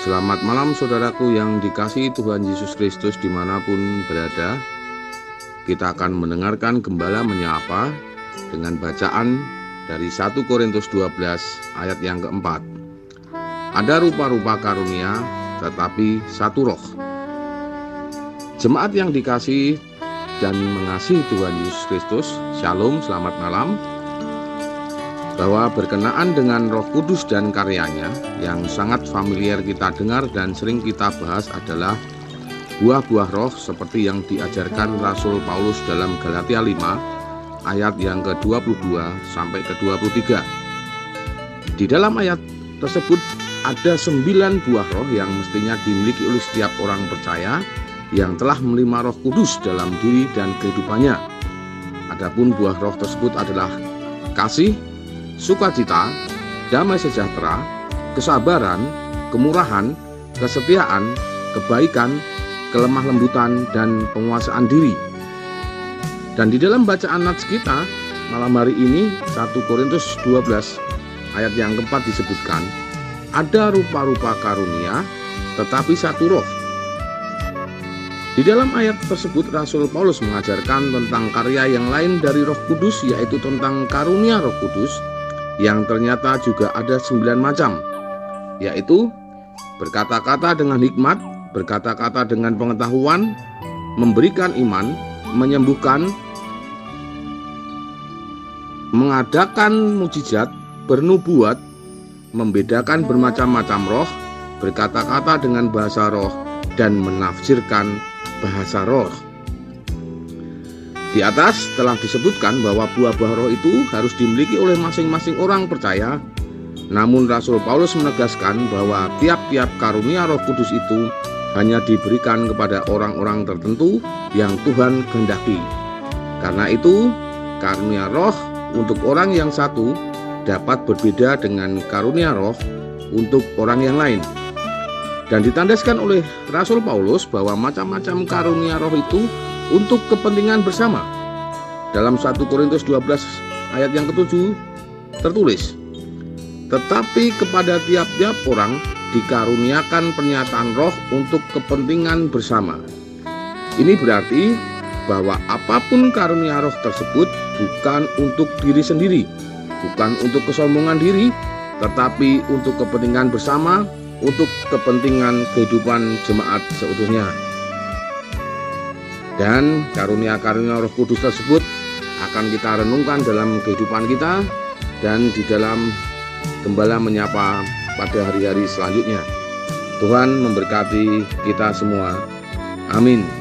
Selamat malam saudaraku yang dikasihi Tuhan Yesus Kristus di mana pun berada. Kita akan mendengarkan Gembala menyapa dengan bacaan dari 1 Korintus 12 ayat yang keempat. Ada rupa-rupa karunia tetapi satu roh. Jemaat yang dikasihi dan mengasihi Tuhan Yesus Kristus Shalom, selamat malam bahwa berkenaan dengan Roh Kudus dan karyanya yang sangat familiar kita dengar dan sering kita bahas adalah buah-buah roh seperti yang diajarkan Rasul Paulus dalam Galatia 5 ayat yang ke-22 sampai ke-23. Di dalam ayat tersebut ada sembilan buah roh yang mestinya dimiliki oleh setiap orang percaya yang telah menerima roh kudus dalam diri dan kehidupannya. Adapun buah roh tersebut adalah kasih, sukacita, damai sejahtera, kesabaran, kemurahan, kesetiaan, kebaikan, kelemah lembutan, dan penguasaan diri. Dan di dalam bacaan nats kita malam hari ini 1 Korintus 12 ayat yang keempat disebutkan ada rupa-rupa karunia tetapi satu roh. Di dalam ayat tersebut Rasul Paulus mengajarkan tentang karya yang lain dari Roh Kudus yaitu tentang karunia Roh Kudus yang ternyata juga ada sembilan macam, yaitu berkata-kata dengan hikmat, berkata-kata dengan pengetahuan, memberikan iman, menyembuhkan, mengadakan mujizat, bernubuat, membedakan bermacam-macam roh, berkata-kata dengan bahasa roh, dan menafsirkan bahasa roh. Di atas telah disebutkan bahwa buah-buah roh itu harus dimiliki oleh masing-masing orang percaya. Namun Rasul Paulus menegaskan bahwa tiap-tiap karunia Roh Kudus itu hanya diberikan kepada orang-orang tertentu yang Tuhan kehendaki. Karena itu, karunia roh untuk orang yang satu dapat berbeda dengan karunia roh untuk orang yang lain. Dan ditandaskan oleh Rasul Paulus bahwa macam-macam karunia roh itu untuk kepentingan bersama. Dalam 1 Korintus 12 ayat yang ketujuh tertulis, Tetapi kepada tiap-tiap orang dikaruniakan pernyataan roh untuk kepentingan bersama. Ini berarti bahwa apa pun karunia roh tersebut bukan untuk diri sendiri, bukan untuk kesombongan diri, tetapi untuk kepentingan bersama, untuk kepentingan kehidupan jemaat seutuhnya. Dan karunia-karunia roh kudus tersebut akan kita renungkan dalam kehidupan kita dan di dalam gembala menyapa pada hari-hari selanjutnya. Tuhan memberkati kita semua. Amin.